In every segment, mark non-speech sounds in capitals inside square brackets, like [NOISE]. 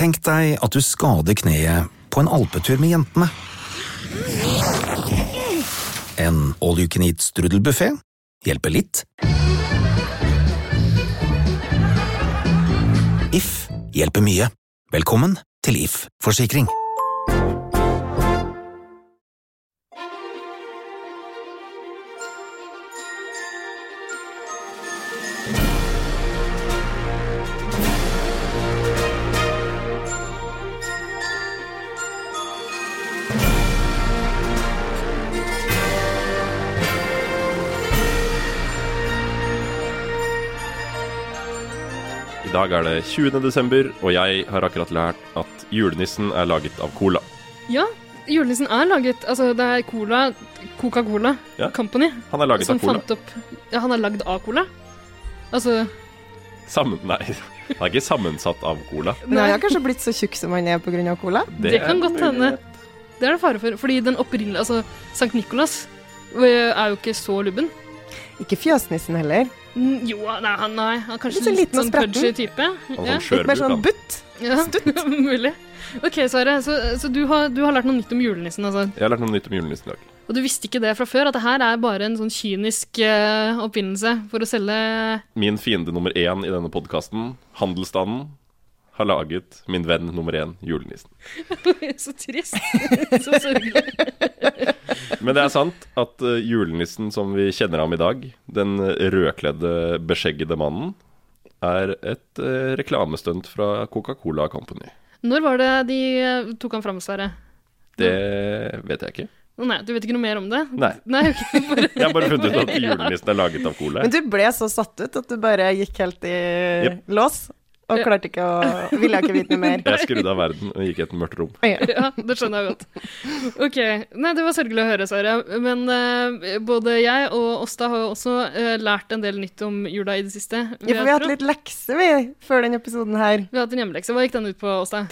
Tenk deg at du skader kneet på en alpetur med jentene. En all you can eat strudelbuffé hjelper litt. If hjelper mye. Velkommen til If forsikring. Dag er det 20. desember, og jeg har akkurat lært at julenissen er laget av cola. Ja, julenissen er laget Altså, det er cola Coca-Cola Ja. Company Han er laget som av cola. fant opp Ja, han er lagd av cola? Altså Sammen, [LAUGHS] nei, han er ikke sammensatt av cola. Nei, han har kanskje blitt så tjukk som han er pga. cola? Det, kan er godt hende. Det er det fare for. Fordi den opprinnelige Altså, Sankt Nikolas øh, er jo ikke så lubben. Ikke fjøsnissen heller. Mm, Jo, nei, han nei, han er kanskje Litt sånn litt sånn pudgy type. Han Ja, sånn Litt mer sånn butt. ja. [LAUGHS] mulig. OK, Sverre, så, så du, har, du har lært noe nytt om julenissen, altså. Jeg har lært noe nytt om julenissen i dag. Og du visste ikke det fra før, at det her er bare en sånn kynisk uh, oppfinnelse for å selge Min fiende nummer én i denne podkasten, handelsstanden, har laget min venn nummer én, julenissen. [LAUGHS] Så trist. [LAUGHS] Så sørgelig. Men det er sant at eh, julenissen som vi kjenner ham i dag, den rødkledde, beskjeggede mannen, er et uh, reklamestunt fra Coca-Cola Company. Når var det de eh, tok han fram, Sverre? Det vet jeg ikke. Nei, du vet ikke noe mer om det? Nei. [LAUGHS] Nei, okay, bare Jeg har bare funnet ut at julenissen er laget av cola. Men du ble så satt ut at du bare gikk helt i yep. lås. Og klarte ikke å Ville ikke vite noe mer. [LAUGHS] Jeg skrudde av verden og gikk i et mørkt rom. Ja. Ja, det skjønner jeg godt. Ok, Nei, det var sørgelig å høre, Sverre. Men uh, både jeg og Åsta har jo også uh, lært en del nytt om jula i det siste. Ja, for vi har hatt litt lekse, vi, før denne episoden her. Vi har hatt en hjemmelekse. Hva gikk den ut på, Åsta?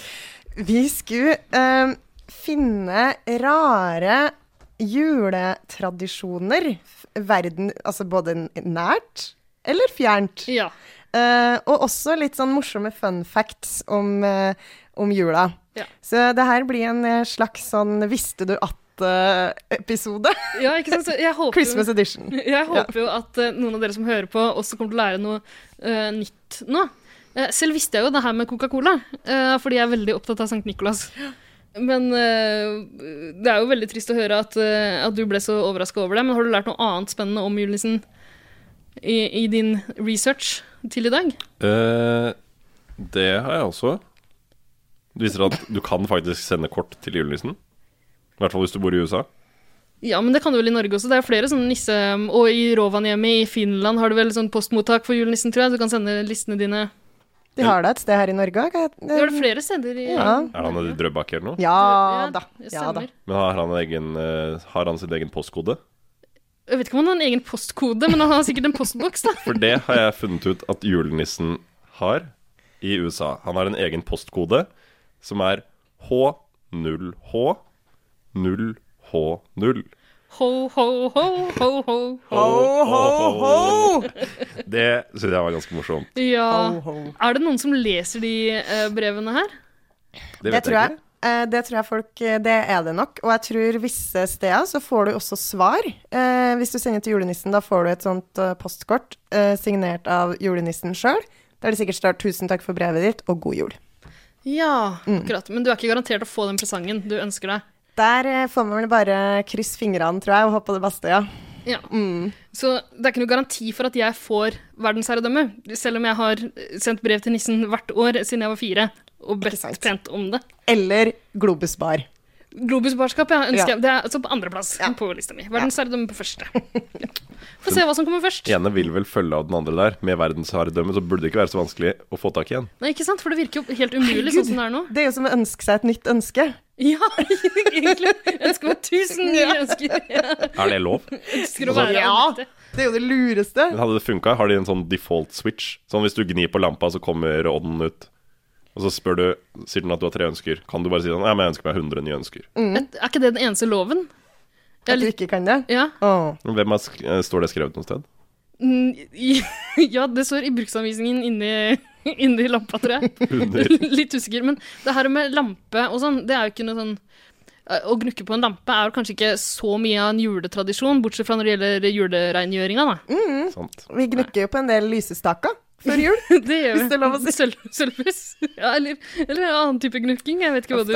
Vi skulle uh, finne rare juletradisjoner. Verden Altså både nært eller fjernt. Ja. Eh, og også litt sånn morsomme fun facts om, uh, om jula. Ja. Så det her blir en eh, slags sånn Visste du ja, sant? Så jeg [LAUGHS] håper, Christmas edition. [LAUGHS] Jeg håper jo at noen av dere som hører på, også kommer til å lære noe uh, nytt nå. Selv visste jeg jo det her med Coca-Cola, uh, fordi jeg er veldig opptatt av Sankt Nikolas. Men uh, det er jo veldig trist å høre at, at du ble så overraska over det. Men har du lært noe annet spennende om julenissen i, i din research til i dag? Eh, det har jeg også. Det viser at du kan faktisk sende kort til julenissen. I hvert fall hvis du bor i USA. Ja, men det kan du vel i Norge også. Det er flere sånne nisse... Og i Rovaniemi i Finland har du vel sånn postmottak for julenissen, tror jeg. Du kan sende listene dine. De har det et sted her i Norge òg. Det er det flere steder i Ja. Er han i Drøbak eller noe? Ja da. Ja da. Men har han, egen, eh, har han sin egen postkode? Jeg vet ikke om han har en egen postkode, men han har sikkert en postboks, da. For det har jeg funnet ut at julenissen har i USA. Han har en egen postkode som er H0H 0H0. Ho, ho, ho, ho, ho. Ho, ho, ho! Det syns jeg var ganske morsomt. Ja. Ho, ho. Er det noen som leser de eh, brevene her? Det Det vet tror jeg jeg. ikke. Eh, Det tror jeg folk eh, Det er det nok. Og jeg tror visse steder så får du også svar. Eh, hvis du sender til julenissen, da får du et sånt eh, postkort eh, signert av julenissen sjøl. Der det sikkert står 'tusen takk for brevet ditt', og 'god jul'. Ja, akkurat. Men du er ikke garantert å få den presangen du ønsker deg. Der får man vel bare krysse fingrene, tror jeg, og håpe på det beste, ja. Ja. Mm. Så det er ikke noe garanti for at jeg får verdensherredømme, selv om jeg har sendt brev til nissen hvert år siden jeg var fire, og bedt sant. pent om det. Eller Globus Bar. Globus barskap, ja, ønsker Ja. Det er altså på andreplass Ja. på lista mi. Verdensherredømme på første. [LAUGHS] Ja. Få se hva som kommer først. Ene vil vel følge av den andre der. Med verdensherredømme så burde det ikke være så vanskelig å få tak i en. Nei, ikke sant? For det virker jo helt umulig sånn som det er nå. Det er jo som å ønske seg et nytt ønske. Ja, [LAUGHS] egentlig. Jeg ønsker meg tusen nye ønsker. [LAUGHS] Er det lov? ønsker å være Ja. Det er jo det lureste. Men hadde det funka, har de en sånn default switch? Sånn hvis du gnir på lampa, så kommer ånden ut. Og så spør du, sier den at du har tre ønsker. Kan du bare si sånn Nei, men jeg ønsker meg 100 nye ønsker. Mm. Er ikke det den eneste loven? At du ikke kan det. ja. Oh. Hvem er, sk eh, Står det skrevet noe sted? Mm, [LAUGHS] ja, det står i bruksanvisningen inni [LAUGHS] inni lampa, tror jeg. [LAUGHS] Litt usikker. Men det her med lampe og sånn, det er jo ikke noe sånn eh, Å gnukke på en lampe er jo kanskje ikke så mye av en juletradisjon, bortsett fra når det gjelder julereingjøringa, da. Sant. Vi gnukker jo på en del lysestaker før jul. [LAUGHS] Det gjør Hvis det er lov å si. Sølvpuss. [LAUGHS] Ja, eller, eller en annen type gnukking. Jeg vet ikke hva du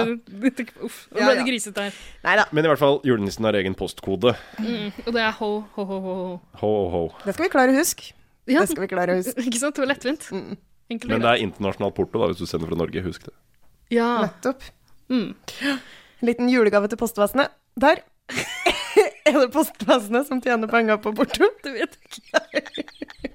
Uff, nå ble ja. det grisete her. Neida. Men i hvert fall, julenissen har egen postkode. Mm, og det er ho, ho, ho, ho. ho. Ho, ho. det skal vi klare å huske. Ja, Det skal vi klare å huske. [LAUGHS] ikke sant? Det var lettvint. Mm. Enkelt og Men det greit. er internasjonal porto da, hvis du sender fra Norge. Husk det. Ja. Nettopp. Mm. En liten julegave til postvesenet. Der. er det postvesenet som tjener penger på porto? Det vet jeg ikke.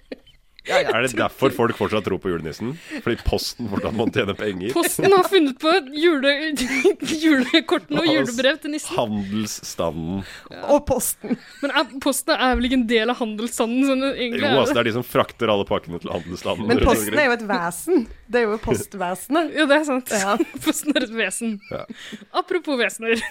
Er det derfor folk fortsatt tror på julenissen? Fordi Posten fortsatt må tjene penger? Posten har funnet på jule, [LAUGHS] julekortene og julebrev til nissen. Handelsstanden. Og Posten. Men er, Posten er vel ikke en del av handelsstanden? Sånn, egentlig Jo, altså det. er de som frakter alle pakkene til handelsstanden. Men Posten er jo et vesen. Det er jo postvesenet. Ja, det er sant. Ja. [LAUGHS] Posten er et vesen. Ja. Apropos vesener. [LAUGHS]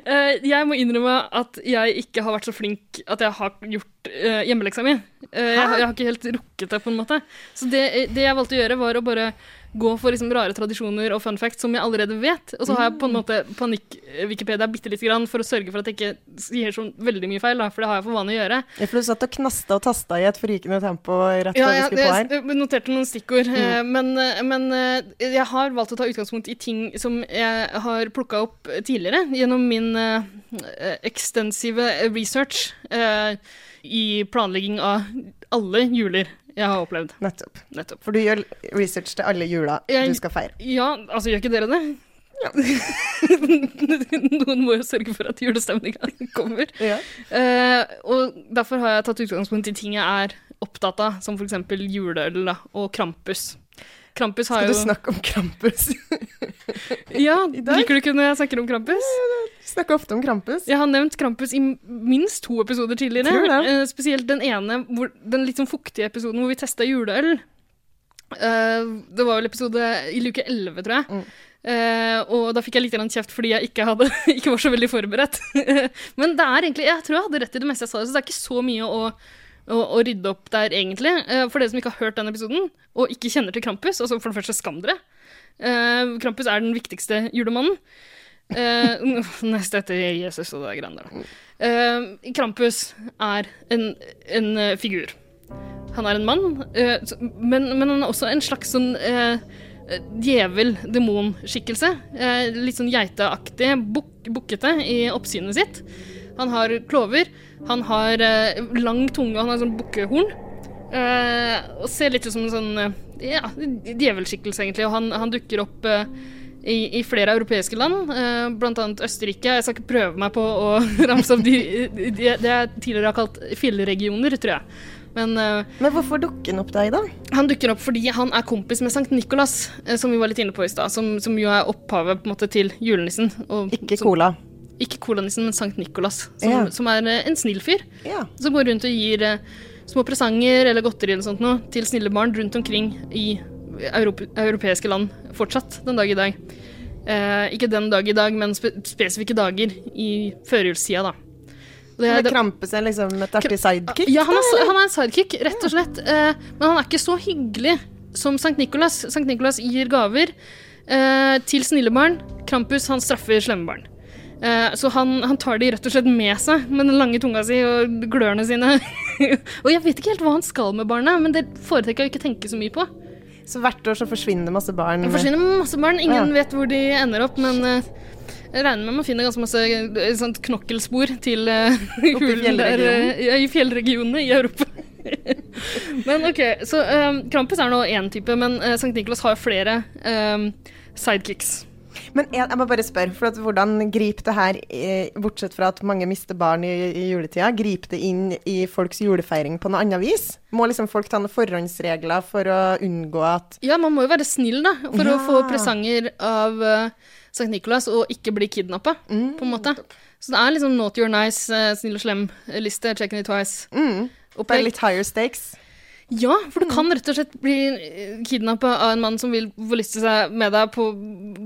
Eh, jeg må innrømme at jeg ikke har vært så flink at jeg har gjort uh, hjemmeleksa mi. Eh, jeg, har- jeg har ikke helt rukket det, på en måte. Så det, det jeg valgte å gjøre, var å bare gå for liksom rare tradisjoner og fun facts som jeg allerede vet. Og så har jeg på en måte panikk-Wikipedia bitte lite grann for å sørge for at jeg ikke sier så veldig mye feil, da, for det har jeg for vane å gjøre. Ja, For du satt og knasta og tasta i et forrykende tempo rett Ja, ja, vi skulle på her. Ja, jeg noterte noen stikkord, Mm. men, eh, men eh, jeg har valgt å ta utgangspunkt i ting som jeg har plukka opp tidligere gjennom min eh, ekstensive research eh, i planlegging av alle juler jeg har opplevd. Nettopp. Nettopp. For du gjør research til alle jula Jeg- du skal feire. Ja, altså, gjør ikke dere det? [LAUGHS] Noen må jo sørge for at julestemninga [LAUGHS] kommer. Ja. Uh, og derfor har jeg tatt utgangspunkt i ting jeg er opptatt av, som f.eks. juleøl da, og Krampus. Krampus har Skal du jo snakke om Krampus? [LAUGHS] Ja, [LAUGHS] i dag? liker du ikke når jeg snakker om Krampus? Snakker ofte om Krampus. Jeg har nevnt Krampus i minst to episoder tidligere. Tror det. Eh, spesielt den ene, hvor, den litt sånn fuktige episoden hvor vi testa juleøl. Uh, det var vel episode i luke 11, tror jeg. Mm. Uh, og da fikk jeg litt kjeft fordi jeg ikke, hadde, [LAUGHS] ikke var så veldig forberedt. Men det er egentlig, jeg tror jeg hadde rett i det meste jeg sa, så det er ikke så mye å, å, å rydde opp der, egentlig. Eh, for dere som ikke har hørt den episoden, og ikke kjenner til Krampus, altså for det første skam dere. Eh, Krampus er den viktigste julemannen. [LAUGHS] Uh, neste etter Jesus og det greiene der. da. Uh, Krampus er en, en uh, figur. Han er en mann, eh, men, men han er også en slags sånn eh, djevel-demonskikkelse. Eh, litt sånn geiteaktig, buk, bukkete i oppsynet sitt. Han har klover, han har eh, lang tunge, han har sånn bukkehorn. Eh, og ser litt ut som en sånn eh, ja, djevelskikkelse, egentlig. Og han, han dukker opp eh, i, i flere europeiske land, eh, annet Østerrike. Jeg skal ikke prøve meg på å [LAUGHS] ramse opp de, de, de jeg tidligere har kalt filleregioner, tror jeg. Men eh, Men hvorfor dukker han opp deg, da? han dukker opp fordi han er kompis med Sankt Nikolas, eh, som vi var litt inne på i stad, som, som jo er opphavet måte til julenissen. Og, Ikke som, cola. Ikke colanissen, men Sankt Nikolas, som, Ja. som er eh, en snill fyr. Ja. Som går rundt og gir eh, små presanger eller godteri eller sånt noe til snille barn rundt omkring i europe, europeiske land fortsatt den dag i dag. Eh, ikke den dag i dag, men spe spesifikke dager i førjulstida, da. Det er- det- Krampus er liksom et artig sidekick? ja, han er, han er en sidekick, rett og slett. Eh, men han er ikke så hyggelig som Sankt Nikolas. Sankt Nikolas gir gaver eh, til snille barn. Krampus han straffer slemme barn. Eh, så han, han tar de rett og slett med seg med den lange tunga si og glørne sine. [LAUGHS] og jeg vet ikke helt hva han skal med barnet, men det foretrekker jeg å ikke tenke så mye på. Så hvert år så forsvinner masse barn. Det forsvinner masse barn, ingen Ja. vet hvor de ender opp, men eh, jeg regner med man finner ganske masse eh, sånt knokkelspor til [LAUGHS] uh, [LAUGHS] hulen der eh, i fjellregionene i Europa. men ok, så um, Krampus er nå én type, men uh, Sankt Nikolas har flere um, sidekicks. Men jeg, jeg må bare spørre, for at hvordan griper det her, eh, bortsett fra at mange mister barn i, i juletida, griper det inn i folks julefeiring på noe annet vis? Må liksom folk ta noen forhåndsregler for å unngå at Ja, man må jo være snill, da, for Ja. å få presanger av uh, Sankt Nikolas og ikke bli kidnappa, Mm, på en måte. Så det er liksom not your nice, uh, snill og slem-liste, checking it twice. mm, Bare litt higher stakes? Ja, for du kan rett og slett bli kidnappa av en mann som vil forlyste seg med deg på,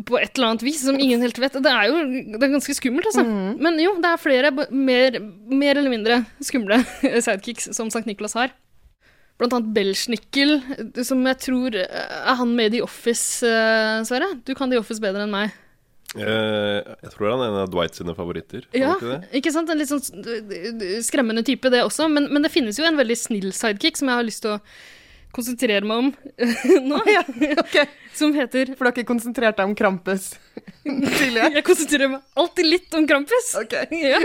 på et eller annet vis, som ingen helt vet. Det er jo det er ganske skummelt, altså. Men jo, det er flere mer, mer eller mindre skumle [LAUGHS] sidekicks som Sankt Nikolas har. Blant annet Belsnickel, som jeg tror er han med i The Office, eh, Sverre. Du kan The Office bedre enn meg. Eh, jeg tror han er en av Dwight sine favoritter. er Ja, ikke ikke sant? En litt sånn skremmende type, det også. Men, men det finnes jo en veldig snill sidekick som jeg har lyst til å konsentrere meg om [LAUGHS] nå. Ja, okay. [LAUGHS] Som heter For du har ikke konsentrert deg om Krampus [LAUGHS] tidligere? Jeg konsentrerer meg alltid litt om Krampus. Okay. Ja.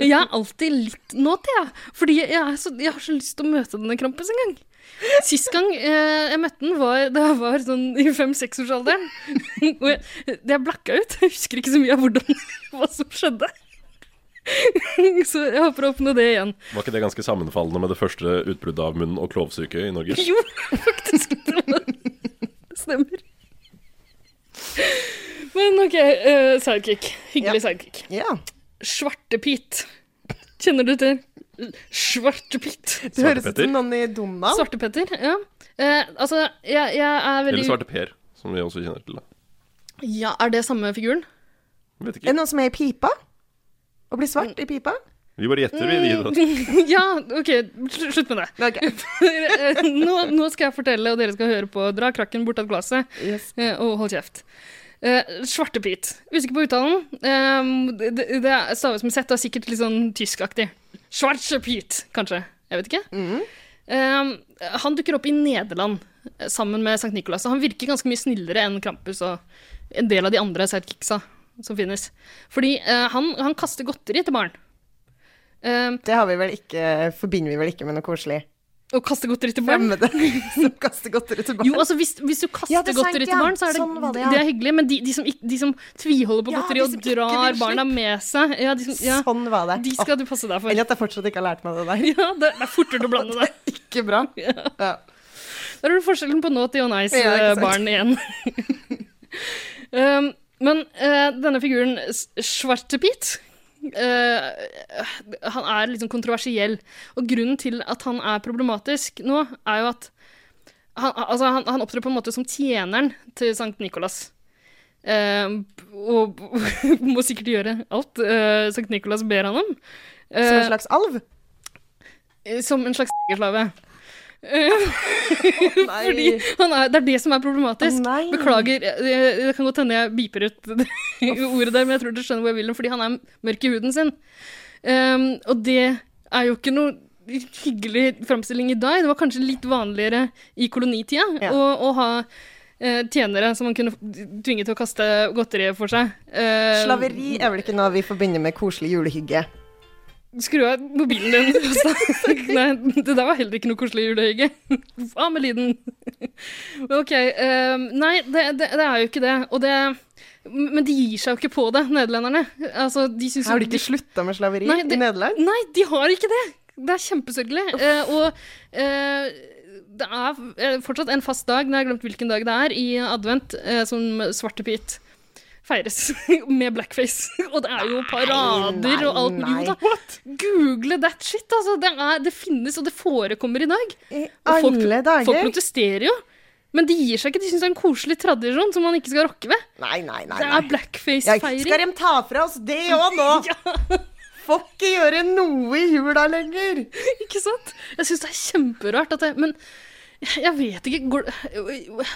Jeg er alltid litt nå til, jeg. Fordi jeg, er så, jeg har så lyst til å møte denne Krampus en gang. Sist gang eh, jeg møtte den, var da jeg var sånn i fem-seksårsalderen. [LAUGHS] Og jeg, jeg blakka ut. Jeg husker ikke så mye av hvordan, [LAUGHS] hva som skjedde. [LAUGHS] Så jeg håper å oppnå det igjen. Var ikke det ganske sammenfallende med det første utbruddet av munn- og klovsyke i Norge? Jo, faktisk. Det, stemmer. Men OK, eh, sidekick. Hyggelig sidekick. Ja. Svartepit. Kjenner du til Svartepit? Det høres ut som noen i Donald. Svartepetter, ja. Eh, altså, jeg, jeg er veldig Eller Svarte Per, som vi også kjenner til. da Ja, Er det samme figuren? Vet Er det noen som er i pipa? Å bli svart i pipa? Vi bare gjetter, vi. [LAUGHS] ja, OK, slutt med det. Okay. [LAUGHS] nå, nå skal jeg fortelle, og dere skal høre på. Dra krakken bort av glasset, Yes. eh, og hold kjeft. Eh, Svartepit. Usikker på uttalen. Eh, det, det- det staves med Z og er sikkert litt sånn tyskaktig. Schwarzepit, kanskje. Jeg vet ikke. Mm. Um, han dukker opp i Nederland eh, sammen med Sankt Nikolas. og Han virker ganske mye snillere enn Krampus og en del av de andre sidekicksa som finnes. Fordi uh, han, han kaster godteri til barn. Um, Det har vi ikke, forbinder vi vel ikke med noe koselig. Og kaste godteri til barn. Fremmede [LAUGHS] som kaster godteri til barn. Jo, altså hvis, hvis du kaster Ja, det er sant, godteri til barn, så er det, Sånn det, ja. det er hyggelig. Men de, de, som, de som tviholder på Ja, godteri og drar barna med seg, ja, de, som, ja, Sånn var det. de skal du passe deg for. Eller at jeg fortsatt ikke har lært meg det der. [LAUGHS] Ja, det, det er fortere å blande [LAUGHS] det. Ikke bra. Ja. Der har du forskjellen på naughty og nice-barn igjen. um, men uh, denne figuren, S- Eh, han er liksom kontroversiell. Og grunnen til at han er problematisk nå, er jo at han, altså, han, han opptrer på en måte som tjeneren til Sankt Nikolas. Uh, og [LAUGHS] må sikkert gjøre alt uh, Sankt Nikolas ber han om. Som en slags alv. som en slags negerslave. [LAUGHS] Fordi han er, det er det som er problematisk. Oh. Beklager, det, kan godt hende jeg beeper ut [LAUGHS] ordet der, men jeg tror dere skjønner hvor jeg vil hen, fordi han er mørk i huden sin. Um, og det er jo ikke noe hyggelig framstilling i dag. Det var kanskje litt vanligere i kolonitida Ja. å, å ha eh, tjenere som man kunne tvinge til å kaste godteri for seg. Eh, Slaveri er vel ikke noe vi forbinder med koselig julehygge. Skru av mobilen din. [LAUGHS] Nei, det der var heller ikke noe koselig julehygge. Av med lyden. OK. ehm, nei, det, det, det er jo ikke det. Og det Men de gir seg jo ikke på det, nederlenderne. Altså, de Har de ikke slutta med slaveri Nei, de, i Nederland? Nei, de har ikke det! Det er kjempesørgelig. Uh, og uh, det er eh, fortsatt en fast dag, nå har jeg glemt hvilken dag det er, i advent, eh, som Svartepit feires [LAUGHS] med blackface. [LAUGHS] og det er jo parader nei, og alt. nei. Jo da, google that shit, altså. Det, er, det finnes, og det forekommer i dag. I Og folk, alle folk protesterer jo. Men de gir seg ikke. De syns det er en koselig tradisjon som man ikke skal rokke ved. Nei, nei, nei. Det er blackface-feiring. skal de ta fra oss det òg nå? [LAUGHS] Får ikke gjøre noe i jula lenger. Ikke sant? Jeg syns det er kjemperart at det Men [LAUGHS] jeg vet ikke går,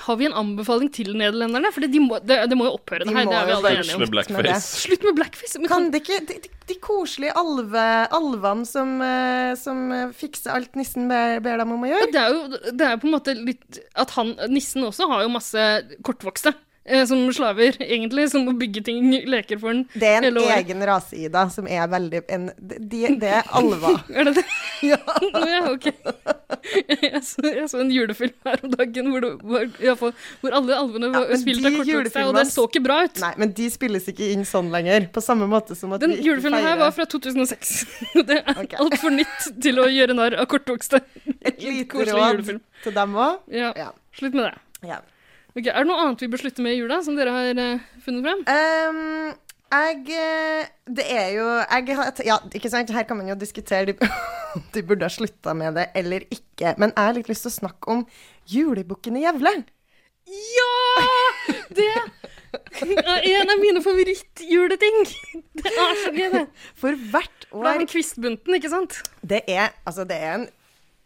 Har vi en anbefaling til nederlenderne? For de må, det, de må jo opphøre, det De her. Det er vi alle enige om. med blackface. Slutt med blackface. Men Kan kan, det ikke De, de, de koselige alve, alvene som, eh, som eh, fikser alt nissen ber, ber dem om å ja, gjøre? det er jo det er på en måte litt At han, nissen også, har jo masse kortvokste. Eh, Som slaver, egentlig, som må bygge ting, leker for den Det er en egen rase, Ida, som er veldig en, de, Det er [LAUGHS] alva. Er det det? [LAUGHS] Ja. ja, ok. [LAUGHS] Jeg så, jeg så en julefilm her om dagen hvor, det hvert fall, hvor alle alvene var Ja, spilt av kortvokste, og den så ikke bra ut. Nei, men de spilles ikke inn sånn lenger. På samme måte som at Den vi ikke julefilmen her var fra 2006. Det er okay. altfor nytt til å gjøre narr av kortvokste. et lite råd julefilm. til dem òg. Ja, Ja. slutt med det. ja. Ok, Er det noe annet vi bør slutte med i jula, som dere har uh, funnet frem? Um, jeg eh, Det er jo jeg Ja, ikke sant, her kan man jo diskutere de, [LAUGHS] de burde ha slutta med det eller ikke. Men jeg har litt lyst til å snakke om julebukken i Gjevle. Ja! Det er en av mine favorittjuleting. Det er så gøy, det. For hvert år det er år kvistbunten, ikke sant? Det er Altså, det er en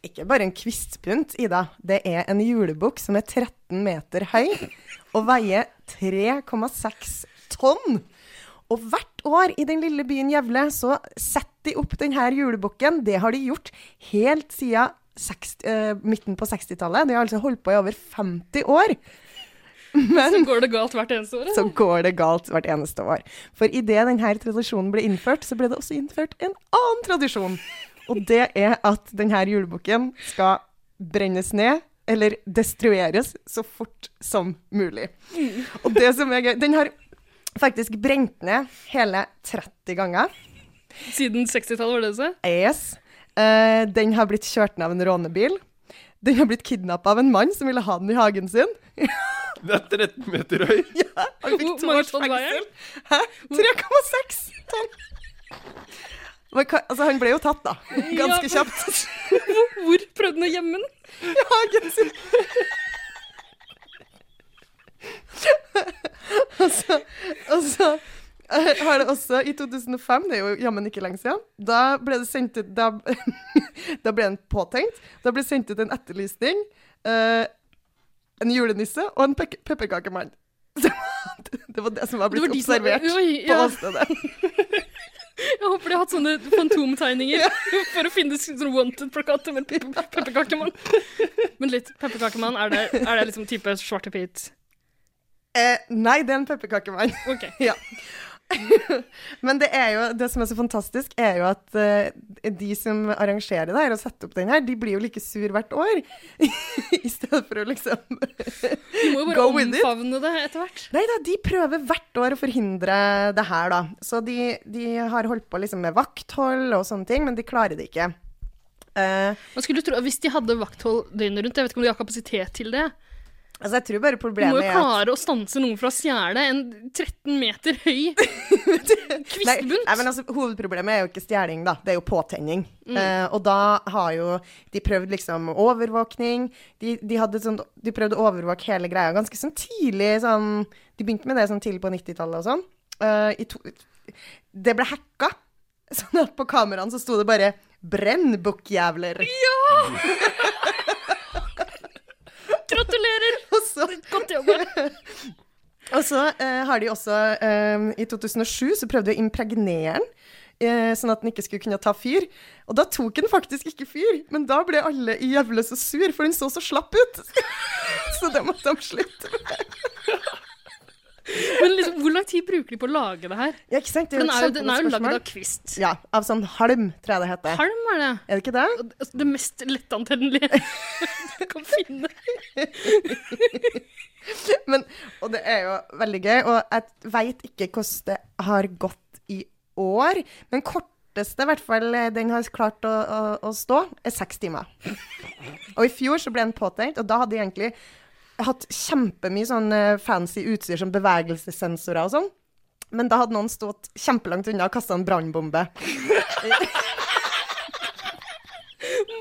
ikke bare en kvistpunt, Ida. Det er en julebukk som er 13 meter høy og veier 3,6 tonn. Og hvert år i den lille byen Gjevle så setter de opp denne julebukken. Det har de gjort helt siden 60, eh, midten på 60-tallet. De har altså holdt på i over 50 år. Men Så går det galt hvert eneste år. så går det galt hvert eneste år. For idet denne tradisjonen ble innført, så ble det også innført en annen tradisjon. Og det er at denne julebukken skal brennes ned, eller destrueres, så fort som mulig. Og det som er gøy Den har faktisk brent ned hele 30 ganger. Siden 60-tallet, var det du sa? Yes. Uh, den har blitt kjørt ned av en rånebil. Den har blitt kidnappa av en mann som ville ha den i hagen sin. [LAUGHS] Det er 13 meter høy. Han fikk to års fengsel. Hæ? 3,6 tonn! Altså, han ble jo tatt, da. Ganske Ja, kjapt. [LAUGHS] Hvor prøvde han å gjemme den? I hagen sin. altså, så, og så eh, har det også, i 2005, det er jo jammen ikke lenge siden, da ble det sendt ut Da, [LAUGHS] da ble den påtenkt. Da ble det sendt ut en etterlysning. eh, en julenisse og en pek- pepperkakemann. [LAUGHS] Det var det som var Det blitt var de som- observert ja. på åstedet. Jeg håper de har hatt sånne fantomtegninger for å finne sånn wanted-plakater med pe- pepperkakemann. Men litt pepperkakemann, er det, er det liksom type svarte pit? Eh, nei, det er en pepperkakemann. Ok. [LAUGHS] Ja. [LAUGHS] Men det er jo, det som er så fantastisk, er jo at uh, de som arrangerer det her og setter opp den her, de blir jo like sur hvert år. [LAUGHS] I stedet for å liksom Du må jo bare Go with it. omfavne det etter hvert. Nei da, de prøver hvert år å forhindre det her, da. Så de, de har holdt på liksom med vakthold og sånne ting, men de klarer det ikke. Uh, Man skulle tro, Hvis de hadde vakthold døgnet rundt, jeg vet ikke om de har kapasitet til det. Altså, jeg tror bare Du må jo er klare å stanse noen fra å stjele en 13 meter høy [LAUGHS] kvistbunt. nei, men altså, hovedproblemet er jo ikke stjeling, da. Det er jo påtenning. Eh, og da har jo de prøvd liksom overvåkning. De, de, sånn, de prøvde å overvåke hele greia ganske sånn tidlig. Sånn, de begynte med det sånn tidlig på 90-tallet og sånn. Uh, i to, det ble hacka. [LAUGHS] Sånn at på kameraene så sto det bare 'Brenn, bukkjævler'. [LAUGHS] Gratulerer! Så Godt jobba. Og så eh, har de også eh, I 2007 så prøvde de å impregnere den. eh, sånn at den ikke skulle kunne ta fyr. Og da tok den faktisk ikke fyr. Men da ble alle i Gjevle så sur, for den så så slapp ut. [LAUGHS] så det måtte de slutte med. Men liksom, hvor lang tid bruker de på å lage det her? Ja, ikke sant? Det er den er jo, den er jo lagd av kvist. Ja, av sånn halm, tror jeg det heter. Halm er det. Er det ikke det? Det- mest lettantennelige [LAUGHS] du kan finne. [LAUGHS] Men, og det er jo veldig gøy, og jeg veit ikke hvordan det har gått i år. Men korteste, i hvert fall den har klart å, å, å stå, er seks timer. Og i fjor så ble den påtenkt, og da hadde de egentlig hatt kjempemye sånn eh, fancy utstyr som bevegelsessensorer og sånn. Men da hadde noen stått kjempelangt unna og kasta en brannbombe. [LAUGHS]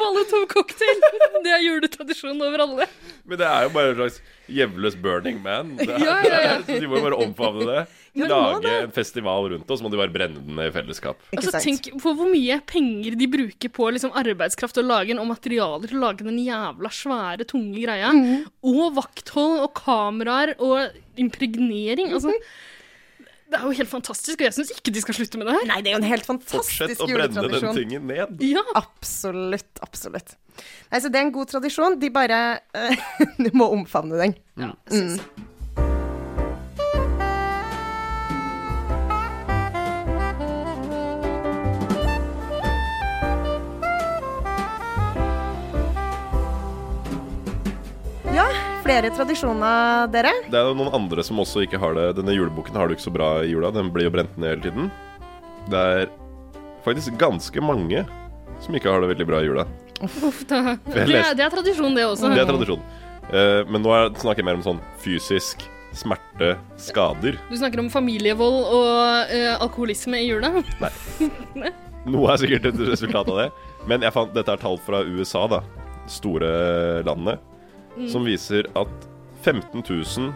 Molotov cocktail. Det er juletradisjon over alle. Men det er jo bare en slags jevnløs Burning Man. Er, Ja, ja, ja. Så [LAUGHS] de må jo bare omfavne det. Lage en festival rundt det, og så må de bare brenne den i fellesskap. Altså, tenk på hvor mye penger de bruker på liksom, arbeidskraft og lagen og materialer til å lage den jævla svære, tunge greia. Mhm. Og vakthold og kameraer og impregnering. Altså, det er jo helt fantastisk, og jeg syns ikke de skal slutte med det her. Nei, det er jo en helt fantastisk Fortsett fantastisk å brenne den juletradisjon. tingen ned. Ja, Absolutt, absolutt. Nei, så det er en god tradisjon. De bare eh, [LAUGHS] Du må omfavne den. ja jeg synes det. Flere tradisjoner, dere. Det er jo noen andre som også ikke har det. Denne juleboken har du ikke så bra i jula. Den blir jo brent ned hele tiden. Det er faktisk ganske mange som ikke har det veldig bra i jula. Uff, da. Det, er, det er tradisjon, det også. Det er tradisjon. Uh, men nå er- snakker jeg mer om sånn fysisk smerte, skader. Du snakker om familievold og uh, alkoholisme i jula. [LAUGHS] Nei. Noe er sikkert et resultat av det. Men jeg fant, dette er tall fra USA, da. Store landet. Som viser at 15 000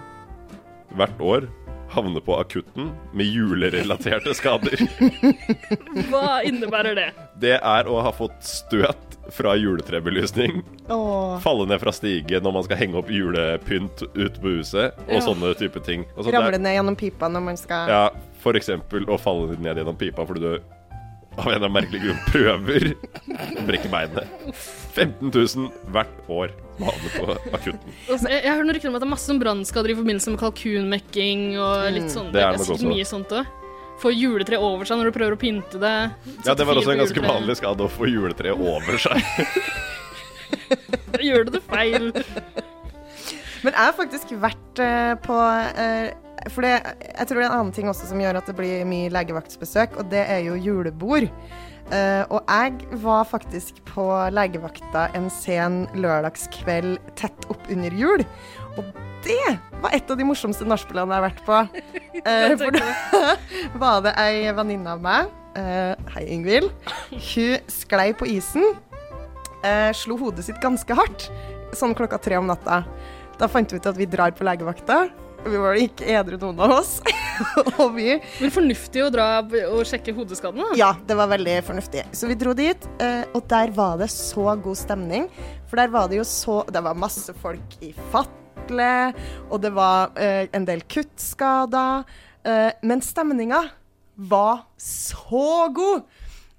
hvert år havner på akutten med julerelaterte skader. [LAUGHS] Hva innebærer det? Det er å ha fått støt fra juletrebelysning. Åh. Falle ned fra stige når man skal henge opp julepynt ute på huset, og Ja. sånne type ting. Altså, Ramle ned gjennom pipa når man skal Ja, for eksempel å falle ned gjennom pipa fordi du av en av merkelig grunn prøver å brekke beinet. 15 000 hvert år som havner på akutten. Altså, Jeg, jeg hører noen rykter om at det er masse sånn brannskader i forbindelse med kalkunmekking og litt sånn. Det er det nok sikkert mye sånt òg. Få juletre over seg når du prøver å pynte det. Ja, det var også en ganske vanlig skade å få juletreet over seg. Da [LAUGHS] gjør du det feil. Men jeg har faktisk vært eh, på eh, For det, jeg tror det er en annen ting også som gjør at det blir mye legevaktsbesøk, og det er jo julebord. Uh, og jeg var faktisk på legevakta en sen lørdagskveld tett opp under jul. Og det var et av de morsomste nachspielene jeg har vært på. [LAUGHS] Uh, for da [LAUGHS] var det ei venninne av meg, uh, hei Ingvild, hun sklei på isen. slo hodet sitt ganske hardt, sånn klokka tre om natta. Da fant vi ut at vi drar på legevakta. Vi var ikke edru noen av oss. [LAUGHS] og vi Men fornuftig å dra og sjekke hodeskadene. Ja, det var veldig fornuftig. Så vi dro dit, eh, og der var det så god stemning. For der var det jo så Det var masse folk i fatle, og det var eh, en del kuttskader. Eh, men stemninga var så god!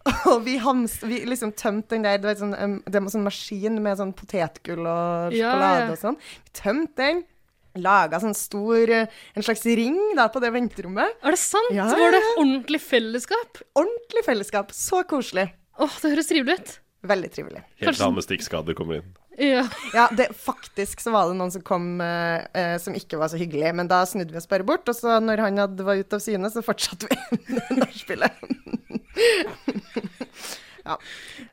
[LAUGHS] Og vi, hamst, vi liksom tømte den der Det var sånn, det var sånn maskin med sånn potetgull og Ja, ja. og sånn. Vi tømte den. Laga sånn stor eh, En slags ring da på det venterommet. Er det sant? Ja, Så var det ordentlig fellesskap? Ordentlig fellesskap. Så koselig. Åh, det høres trivelig ut. Veldig trivelig. Helt til han med stikkskader kommer inn. Ja. Ja, det, faktisk så var det noen som kom eh, eh, som ikke var så hyggelig, men da snudde vi oss bare bort, og så når han hadde, var ute av syne, så fortsatte vi [LAUGHS] nachspielet. ja.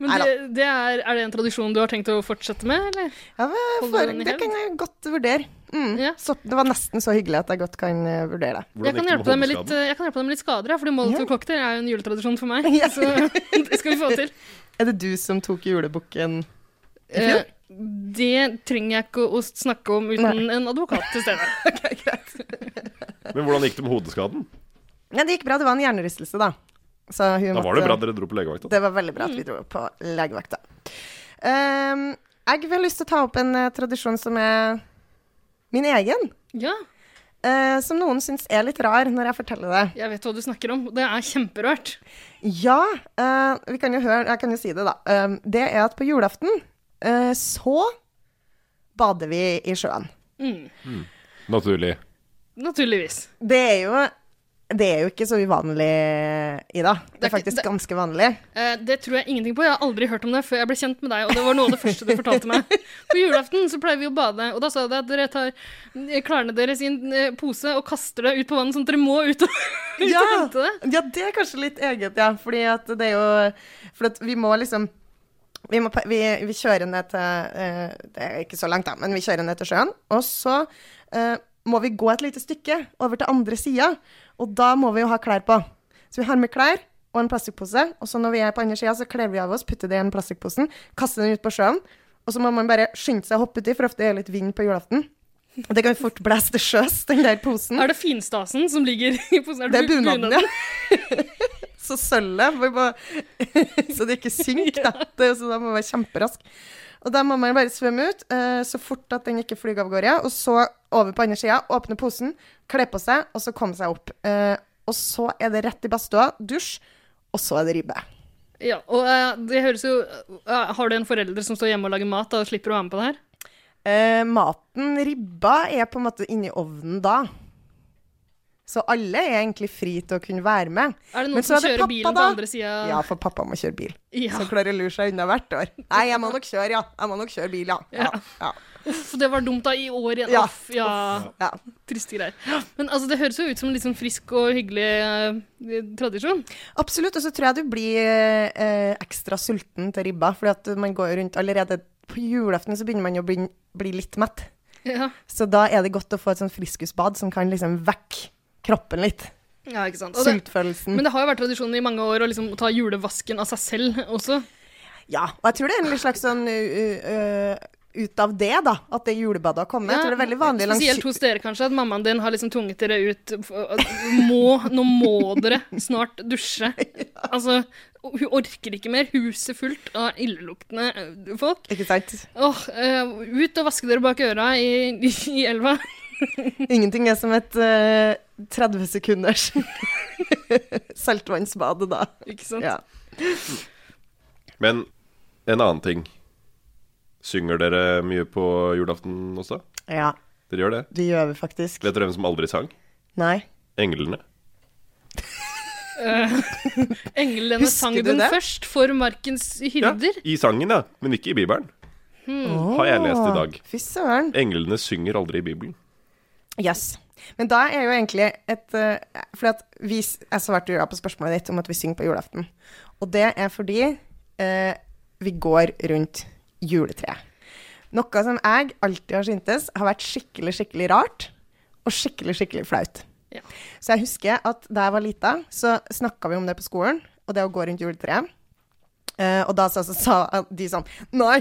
Men det, det er, er det en tradisjon du har tenkt å fortsette med, eller? ja for, det kan jeg godt vurdere. Mm. Ja. Så, det var nesten så hyggelig at jeg godt kan uh, vurdere det. Jeg kan, hjelpe deg med litt, hodeskaden? jeg kan hjelpe deg med litt skader, ja, fordi Molotov cocktail er jo en juletradisjon for meg. [LAUGHS] Yeah. Så [LAUGHS] det skal vi få til. Er det du som tok julebukken i fjor? Eh, det trenger jeg ikke å snakke om uten en advokat til stede. [LAUGHS] okay, greit. Men hvordan gikk det med hodeskaden? Ja, det gikk bra. Det var en hjernerystelse, da. Så hun Da var måtte- det bra dere dro på legevakta. Det var veldig bra at vi dro på legevakta. Um, jeg har lyst til å ta opp en uh, tradisjon som er min egen. Ja, eh, som noen syns er litt rar når jeg forteller det. jeg vet hva du snakker om. Det er kjemperørt. Ja, eh, vi kan jo høre Jeg kan jo si det, da. Um, det er at på julaften eh, så bader vi i sjøen. Mm. Naturlig. Naturligvis. Det er jo det er jo ikke så uvanlig, Ida. Det Det er er faktisk det- ganske vanlig. Eh, det tror jeg ingenting på. Jeg har aldri hørt om det før jeg ble kjent med deg. Og det var noe av det første du fortalte meg. [LAUGHS] På julaften så pleier vi å bade, og da sa du at dere tar klærne deres i en eh, pose og kaster det ut på vannet, sånn at dere må ut og, [LAUGHS] ut Ja. og hente det. Ja, det er kanskje litt eget, ja. Fordi at det er jo For vi må liksom vi, må, vi, vi kjører ned til eh, Det er ikke så langt, da, men vi kjører ned til sjøen. Og så uh, må vi gå et lite stykke over til andre sida, og da må vi jo ha klær på. Så vi har med klær og en plastikkpose, og så når vi er på andre sida, så kler vi av oss, putter det i den plastikkposen, kaster den ut på sjøen, og så må man bare skynde seg å hoppe uti, for ofte er det litt vind på julaften. Og det kan fort blæse til sjøs, den der posen. Er det finstasen som ligger i posen? Det er bunaden, ja. [LAUGHS] så sølvet [LAUGHS] Så det ikke synker, da. Er- så da må man være kjemperask. Og da må man bare svømme ut eh, så fort at den ikke flyr av gårde. Og så over på andre sida, åpne posen, kle på seg, og så komme seg opp. Uh, og så er det rett i badstua, dusj, og så er det ribbe. Ja, og uh, det høres jo uh, Har du en forelder som står hjemme og lager mat, da og slipper å være med på det her? Maten, ribba, er på en måte inni ovnen da. Så alle er egentlig fri til å kunne være med. Er det noen så som er kjører pappa, bilen da. på andre sida? Ja, for pappa må kjøre bil. Ja. Så klarer å lure seg unna hvert år. Nei, jeg må nok kjøre, ja. Jeg må nok kjøre bil, ja. ja. ja. Uff, det var dumt da i år igjen. Ja. Uff, ja. ja. Triste greier. Men altså, det høres jo ut som en litt sånn frisk og hyggelig eh, tradisjon. Absolutt. Og så tror jeg du blir eh, ekstra sulten til ribba, fordi at man går rundt allerede på julaften så begynner man jo å bli, bli litt mett. Ja, Så da er det godt å få et sånn friskusbad som kan liksom vekke kroppen litt. ja ikke sant. Og det, Sultfølelsen. men det har jo vært tradisjonen i mange år å liksom ta julevasken av seg selv også. Ja, og jeg tror det er en slags sånn uh, uh, ut av det, da. At det julebadet har kommet. jeg tror det er veldig vanlig langs Spesielt hos dere, kanskje, at mammaen din har liksom tvunget dere ut må, Nå må dere snart dusje. [LAUGHS] Altså, hun orker ikke mer. Huset fullt av illeluktende folk. Ikke sant? Åh, uh, ut og vaske dere bak øra i, i elva. [LAUGHS] Ingenting er som et uh, 30 sekunders [LAUGHS] saltvannsbad da. Ikke sant? Ja. Men en annen ting. Synger dere mye på julaften også? ja, Dere gjør det? det gjør vi faktisk. Vet dere hvem som aldri sang? Nei. Englene. Englene Husker sang den det? først for markens Ja. I sangen, ja. Men ikke i Bibelen. Har jeg lest i dag. Fy søren. Englene synger aldri i Bibelen. Yes. Men da er jo egentlig et uh, Fordi at vi s- Jeg svarte jo på spørsmålet ditt om at vi synger på julaften. Og det er fordi uh, vi går rundt juletreet. Noe som jeg alltid har syntes har vært skikkelig, skikkelig rart. Og skikkelig, skikkelig flaut. Ja. Så jeg husker at da jeg var lita, så snakka vi om det på skolen, og det å gå rundt juletreet. Uh, og da så, så, sa de sånn Nei,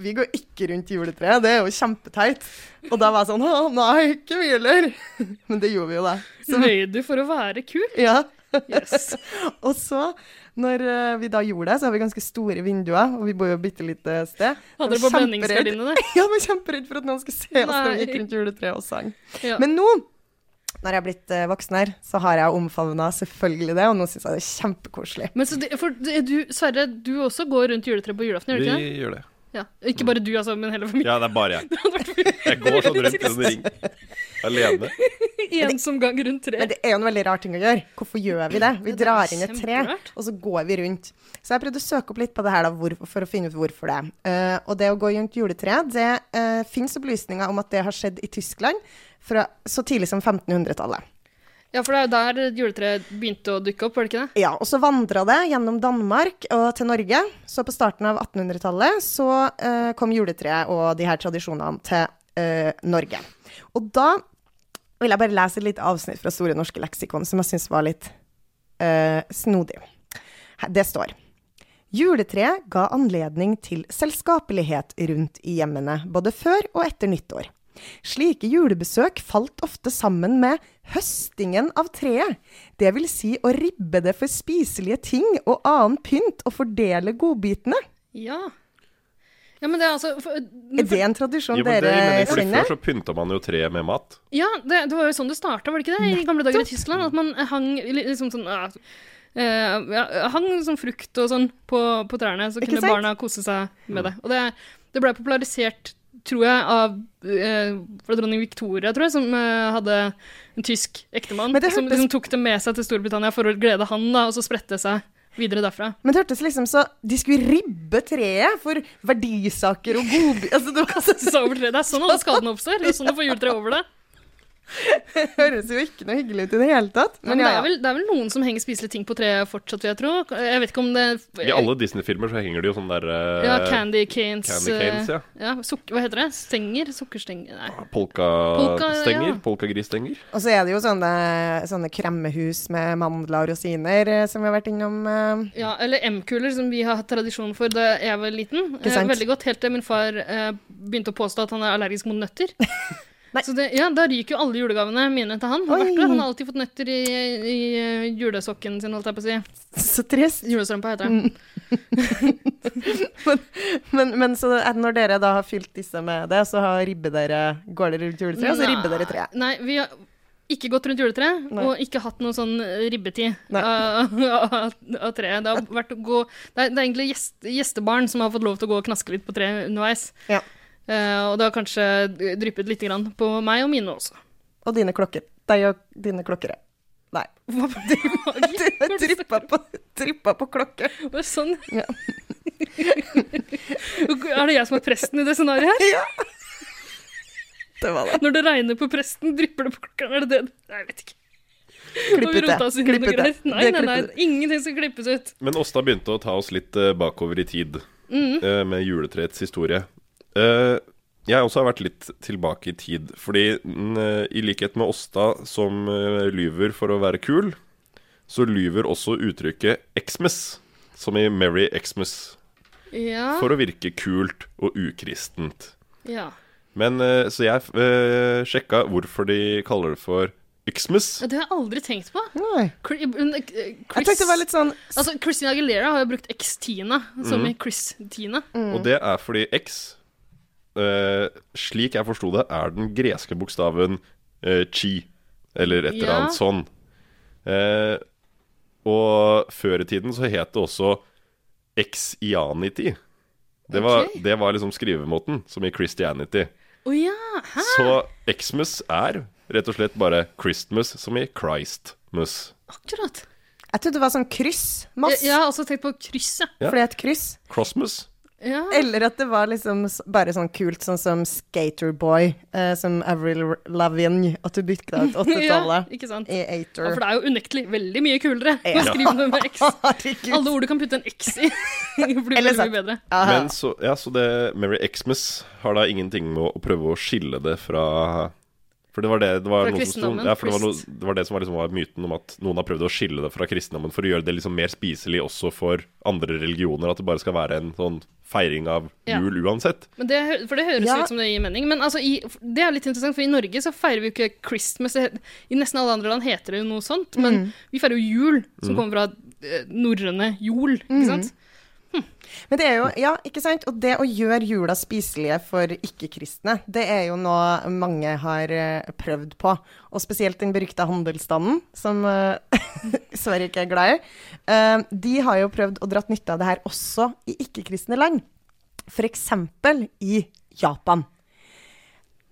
vi går ikke rundt juletreet, det er jo kjempeteit. Og da var jeg sånn Å, nei, ikke vi heller. [LAUGHS] Men det gjorde vi jo, da. Så, Løy du for å være kul? ja. Yes. [LAUGHS] Og så, når eh, vi da gjorde det, så har vi ganske store vinduer, og vi bor jo et bitte lite sted. Hadde dere på blendingsgardinene? [LAUGHS] Ja, jeg var kjemperedd for at noen skulle se oss når vi gikk rundt juletreet og sang. Ja. Men nå, når jeg er blitt eh, voksen her, så har jeg omfavna selvfølgelig det, og nå syns jeg det er kjempekoselig. Men så det, for du, Sverre, du også går rundt juletreet på julaften, gjør du Vi ikke det? gjør det. Ja. Ikke bare du, altså, men hele familien. Ja, det er bare jeg. [LAUGHS] Jeg går sånn rundt i en [LAUGHS] ring. Alene. Ensom gang rundt treet. Men det er jo en veldig rar ting å gjøre. Hvorfor gjør vi det? Vi drar inn et tre, og så går vi rundt. Så jeg prøvde å søke opp litt på det her da, for å finne ut hvorfor det. Eh, og det å gå rundt juletreet, det uh, fins opplysninger om at det har skjedd i Tyskland fra så tidlig som 1500-tallet. Ja, for det er jo der juletreet begynte å dukke opp, var det ikke det? Ja, og så vandra det gjennom Danmark og til Norge. Så på starten av 1800-tallet så eh, kom juletreet og de her tradisjonene til eh, Norge. Og da vil jeg bare lese et lite avsnitt fra Store norske leksikon som jeg syns var litt eh, snodig. Det står Juletreet ga anledning til selskapelighet rundt i hjemmene, både før og etter nyttår. Slike julebesøk falt ofte sammen med høstingen av treet, det vil si å ribbe det for spiselige ting og annen pynt og fordele godbitene. Ja. Ja, men det er altså for, Er det en tradisjon Jo, men det dere kjenner? Før så pynta man jo treet med mat. Ja, det, det var jo sånn det starta, var det ikke det? I gamle dager i Tyskland. At man hang liksom sånn uh, eh, ja, hang sånn frukt og sånn på, på trærne, så Ikke kunne sant? barna kose seg med det. Og det, det ble popularisert, tror jeg, av eh, dronning Victoria, tror jeg, som eh, hadde en tysk ektemann. hørtes... Som liksom tok det med seg til Storbritannia for å glede han, da, og så spredte det seg videre derfra. Men det hørtes liksom så De skulle ribbe treet for verdisaker og godbiter [LAUGHS] altså, Det var- Så over treet. Det er sånn alle skadene oppstår. Det er sånn du får juletreet over det. Det [LAUGHS] høres jo ikke noe hyggelig ut i det hele tatt. Men men det, ja, er vel, det er vel noen som henger spiselige ting på treet fortsatt, vil jeg tro. Jeg vet ikke om det I alle Disney-filmer så henger det jo sånn der uh, Ja, Candy Canes. Candy canes, ja. ja suk hva heter det? Stenger? Sukkerstenger? Nei. Polkastenger. ja. Polkagrisstenger. Og så er det jo sånne, sånne kremmehus med mandler og rosiner eh, som vi har vært innom. Uh, Ja, eller M-kuler, som vi har hatt tradisjon for da jeg var liten. Ikke Eh, sant? veldig godt, helt til min far uh, begynte å påstå at han er allergisk mot nøtter. [LAUGHS] Så det, ja, Da ryker jo alle julegavene mine til han. Oi. Han har alltid fått nøtter i, i julesokken sin, holdt jeg på å si. Så trist. Julestrømpa heter det. [LAUGHS] Men, men så at når dere da har fylt disse med det, så har ribbe dere, går dere rundt juletreet, og så ribber dere treet. Nei, vi har ikke gått rundt juletreet, Nei. og ikke hatt noe sånn ribbetid av, av, av treet. Det gå Det er, det er egentlig gjest, gjestebarn som har fått lov til å gå og knaske litt på treet underveis. Ja. Eh, og det har kanskje dryppet litt grann på meg og mine også. Og dine klokker. Deg og dine klokkere. Nei. Hva var det? [LAUGHS] Du dryppa på, dryppa på klokke. Var det sånn? Ja. [LAUGHS] er det jeg som er presten i det scenarioet her? Ja. Det var det. Når det regner på presten, drypper det på klokkeren? Er det det? Nei, jeg vet ikke. Klipp ut det. Klipp ut det. Nei, nei, nei. Ingenting skal klippes ut. Men Åsta begynte å ta oss litt eh, bakover i tid Mm. eh, med juletreets historie. Eh, jeg også har vært litt tilbake i tid, fordi mm, eh, i likhet med Åsta som eh, lyver for å være kul, så lyver også uttrykket Xmas, som i Merry Xmas, Ja. for å virke kult og ukristent. Ja. Men Så jeg uh, sjekka hvorfor de kaller det for Xmas. Ja, Det har jeg aldri tenkt på. Nei. Chris, Jeg tenkte det var litt sånn Altså, Christina Aguilera har jo brukt X-Tina, som mm. i Chris-Tina. Og det er fordi X, slik jeg forsto det, er den greske bokstaven eh, chi, eller et eller Ja. annet sånn. Eh, og før i tiden så het det også X-ianity. Det var, Ok. det var liksom skrivemåten, som i Christianity. Oh, ja! Så Xmas er rett og slett bare Christmas, som i Christmas. Akkurat. Jeg trodde det var sånn kryss. Jeg, Ja, jeg har også tenkt på krysset. Ja. For det er et kryss. Crossmas. Ja. Eller at det var liksom bare sånn kult, sånn som Skaterboy, eh, som Avril Lavigne, at du bytta ut [LAUGHS] ja, 80-tallet ikke sant. i Ja, Ater. for det er jo unektelig veldig mye kulere å Ja. skrive noe med X. [LAUGHS] Alle ord du kan putte en X i, [LAUGHS] blir veldig mye bedre. Men så, ja, så det Merry Xmas har da ingenting med å prøve å skille det fra For det var det, det var Fra kristendommen? som ja, for det var, noe, det var det som var, liksom, var myten om at noen har prøvd å skille det fra kristendommen for å gjøre det liksom mer spiselig også for andre religioner. At det bare skal være en sånn feiring av Ja. jul uansett. Men det, for det høres Ja. ut som det gir mening. Men altså, i, det er litt interessant, for i Norge så feirer vi jo ikke Christmas. I nesten alle andre land heter det jo noe sånt. Men vi feirer jo jul, som kommer fra eh, norrøne jol. Ikke sant? Men det er jo, ja, ikke sant? Og det å gjøre jula spiselige for ikke-kristne, det er jo noe mange har eh, prøvd på. Og spesielt den berykta handelsstanden, som [LAUGHS] uh, Sverige ikke er glad i. Uh, de har jo prøvd å dratt nytte av det her også i ikke-kristne land. Eksempel i Japan.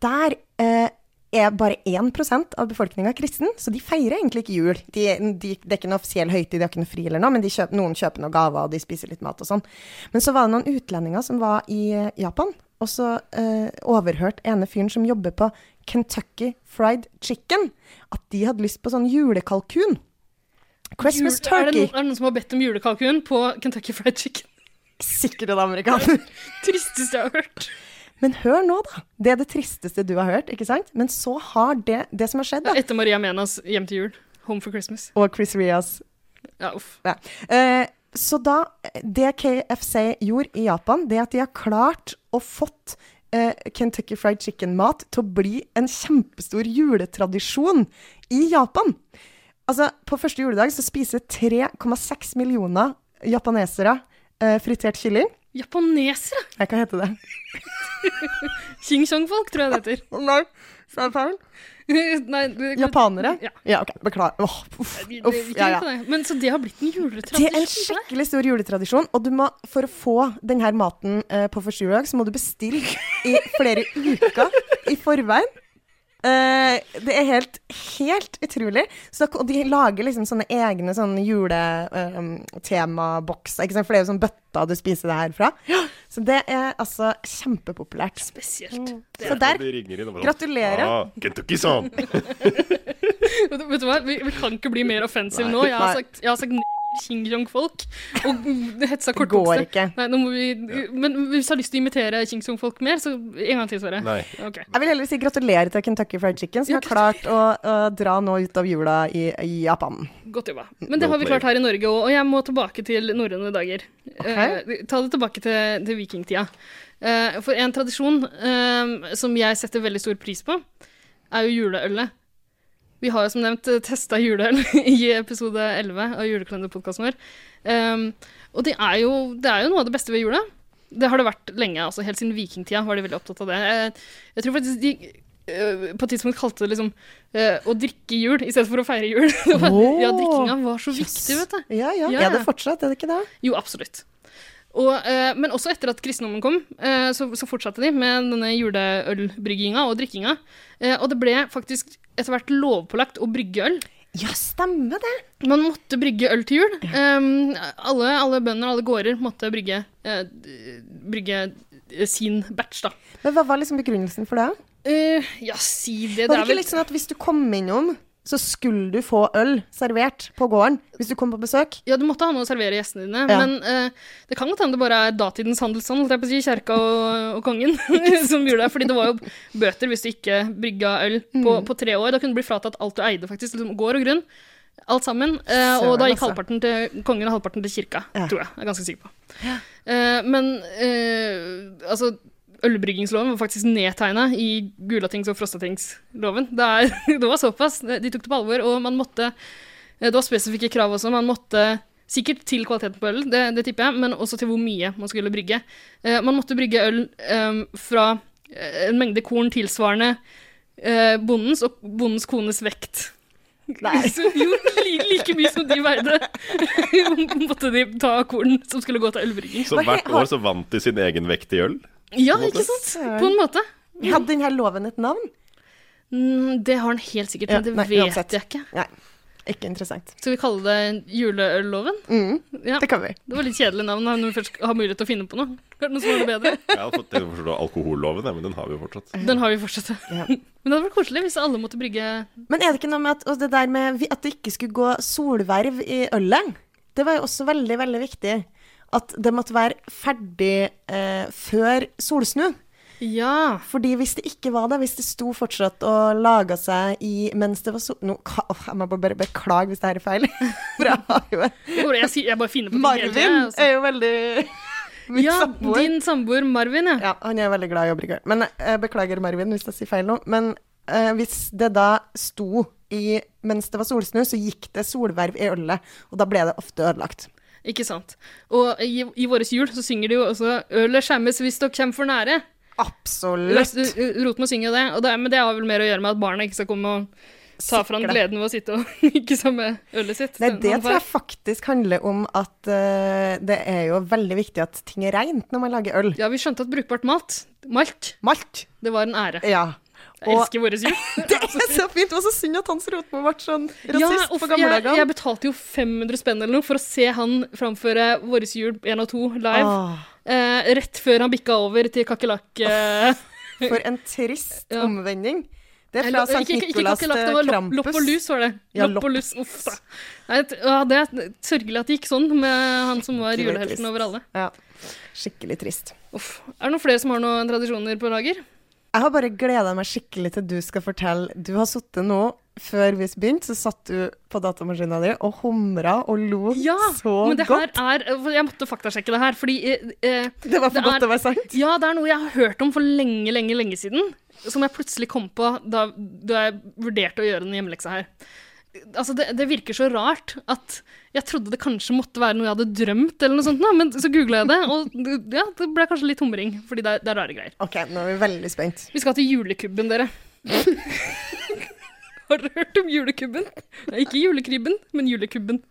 Der eh, er bare 1% av befolkninga kristen, så de feirer egentlig ikke jul. De, de, det er ikke noe offisiell høytid, de har ikke noe fri eller noe, men de kjøper, noen kjøper noen gaver, og de spiser litt mat og sånn. Men så var det noen utlendinger som var i eh, Japan, og så eh, overhørte ene fyren som jobber på Kentucky Fried Chicken, at de hadde lyst på sånn julekalkun. Christmas turkey. Er det, noen, er det noen som har bedt om julekalkun på Kentucky Fried Chicken? Sikkert en amerikaner. [LAUGHS] Tristeste jeg har hørt. Men hør nå, da. Det er det tristeste du har hørt, ikke sant? Men så har det, det som har skjedd, da, Etter Maria Menas Hjem til jul. Home for Christmas. og Chris Rias Ja, uff. Ja. Eh, så da, det KFC gjorde i Japan, det at de har klart å fått eh, Kentucky Fried Chicken-mat til å bli en kjempestor juletradisjon i Japan. Altså, på første juledag så spiser 3,6 millioner japanesere eh, fritert kylling. Japanesere! Jeg kan hete det? [LAUGHS] Ching Chong-folk, tror jeg det heter. [LAUGHS] Nei, sa jeg feil? [LAUGHS] Nei, det- Japanere? Ja. Ja, ok, beklager. Åh, uff, Det- uff, det- ja, ja. Men Så det har blitt en juletradisjon? Det er en skikkelig stor juletradisjon, og du må, for å få denne maten uh, på første juledag, så må du bestille i flere uker i forveien. Eh, det er helt, helt utrolig. Så, og de lager liksom sånne egne sånne juletemabokser, ikke sant? for det er jo sånn bøtter du spiser det her fra. Så det er altså kjempepopulært. Spesielt. Mm. Så er, der, de gratulerer. Ah, Kentucky-san [LAUGHS] vet du hva, vi, vi kan ikke bli mer offensive nå. Jeg har sagt, jeg har sagt Chong-folk og hetsa Det går ikke. Nei, nå må vi, men hvis du har lyst til å imitere Ching Chong-folk mer, så en gang til, Sverre. Nei. Ok. Jeg vil heller si gratulerer til Kentucky Fried Chicken, som har klart å, å dra nå ut av jula i, i Japan. Godt jobba. Men det har vi klart her i Norge òg, og jeg må tilbake til norrøne dager. Eh, ta det tilbake til, til vikingtida. Eh, for en tradisjon eh, som jeg setter veldig stor pris på, er jo juleølet. Vi har jo som nevnt testa juleøl [LAUGHS] i episode 11 av julekalenderpodkasten vår. Um, og det er, jo, det er jo noe av det beste ved jula. Det har det vært lenge. altså Helt siden vikingtida var de veldig opptatt av det. Jeg, jeg tror faktisk de eh, på et tidspunkt kalte det liksom uh, å drikke jul i stedet for å feire jul. [LAUGHS] Var, Åh, ja, drikkinga var så Jøss. viktig, vet du. Ja, ja. Ja, Er det fortsatt, er det ikke det? Jo, absolutt. Og, uh, men også etter at kristendommen kom, eh, så, så fortsatte de med denne juleølbrygginga og drikkinga. Eh, og det ble faktisk etter hvert lovpålagt å brygge øl. Ja, stemmer det. Man måtte brygge øl til jul. Um, alle, alle bønder alle gårder måtte brygge, uh, brygge eh, sin batch, da. Men hva var liksom begrunnelsen for det? Uh, ja, si det. Var Det det ikke vel litt sånn at hvis du kom innom, så skulle du få øl servert på gården hvis du kom på besøk? Ja, du måtte ha noe å servere gjestene dine, Ja. men uh, det kan godt hende det bare er datidens handelsstand, holdt jeg kjerka og, og kongen, [LAUGHS] som gjorde det. Fordi det var jo bøter hvis du ikke brygga øl på, Mm. på tre år. Da kunne du bli fratatt alt du eide, faktisk. Liksom, gård og grunn. Alt sammen. Uh, Søren, og da gikk altså. halvparten til kongen og halvparten til kirka, Ja. tror jeg. Jeg er ganske sikker på. Eh, men eh, altså ølbryggingsloven var faktisk nedtegna i Gulatings- og Frostatingsloven. Det, er, [LAUGHS] det var såpass. De tok det på alvor, og man måtte eh, Det var spesifikke krav også. Man måtte Sikkert til kvaliteten på øl, det, det tipper jeg, men også til hvor mye man skulle brygge. Eh, man måtte brygge øl eh, fra eh, en mengde korn tilsvarende eh, bondens og bondens kones vekt. Nei. [LAUGHS] Så jo, li, like mye som de veide, [LAUGHS] måtte de ta korn som skulle gå til ølbrygging. Så hvert år så vant de sin egen vekt i øl. Ja, ikke sant? På en måte. Hadde denne loven et navn? Mm, det har den helt sikkert, Ja, men det nei, vet uansett. jeg ikke. Nei, ikke interessant. Skal vi kalle det juleølloven? Mm, Ja. det kan vi. Det var litt kjedelig navn når vi først har mulighet til å finne på noe. Er det noe som er det bedre? [LAUGHS] Jeg har fått forstå alkoholloven, men den har vi jo fortsatt. Den har vi fortsatt. Ja. [LAUGHS] Men det hadde vært koselig hvis alle måtte brygge Men er det ikke noe med at, det der med at det ikke skulle gå solverv i ølet? Det var jo også veldig, veldig viktig. At det måtte være ferdig eh, før solsnu. Ja. Fordi hvis det ikke var det, hvis det sto fortsatt og laga seg i mens det var sol... Ka- jeg må bare beklage hvis det her er feil. [LAUGHS] For jeg har jo jeg, jeg bare finner på ting hele Marvin jeg, altså. er jo veldig [LAUGHS] Min Ja, samboer. din samboer Marvin, ja. Ja, han er veldig glad i å brygge øl. Men jeg beklager, Marvin, hvis jeg sier feil nå. Men eh, hvis det da sto i mens det var solsnu, så gikk det solverv i ølet, og da ble det ofte ødelagt. Ikke sant. Og i, i våres jul så synger de jo også 'Ølet skjemmes hvis dere kommer for nære'. Absolutt. Rotmo synger jo det, og det, men det har vel mer å gjøre med at barna ikke skal komme og ta fra han gleden ved å sitte og [LAUGHS] ikke samme ølet sitt. Nei, det tror jeg faktisk handler om at uh, det er jo veldig viktig at ting er rent når man lager øl. Ja, vi skjønte at brukbart malt malt, Malt. det var en ære. Ja. Jeg elsker våres jul. [LAUGHS] det er så fint. Det var så synd at Hans Rotmo ble sånn Ja, rasist og på jeg, dager. jeg betalte jo 500 spenn eller noe for å se han framføre Våres jul 1 og 2 live. Ah. Eh, rett før han bikka over til kakerlakk. Eh, [LAUGHS] for en trist Ja. omvending. Det er fra Sankt ikke, ikke Nikolas det til var lopp, lopp og lus, var det. Ja, lopp lopp. og lus, uff da. Nei, ja, det er sørgelig at det gikk sånn med han som var julehelten over alle. Ja. Skikkelig trist. Uff. Er det noen flere som har noen tradisjoner på lager? Jeg har bare gleda meg skikkelig til du skal fortelle. Du har sittet nå, før vi begynte, så satt du på datamaskinen din og humra og lo Ja, så men det her godt. er Jeg måtte faktasjekke det her, fordi eh, eh, Det var for det godt til å være sant. Ja, det er noe jeg har hørt om for lenge, lenge, lenge siden. Som jeg plutselig kom på da, da jeg vurderte å gjøre den hjemmeleksa her. Altså, det, det virker så rart at jeg trodde det kanskje måtte være noe jeg hadde drømt, eller noe sånt, men så googla jeg det, og ja, det ble kanskje litt humring, fordi det er, det er rare greier. OK, nå er vi veldig spent. Vi skal til julekubben, dere. [LAUGHS] Har dere hørt om julekubben? Ikke julekribben, men julekubben.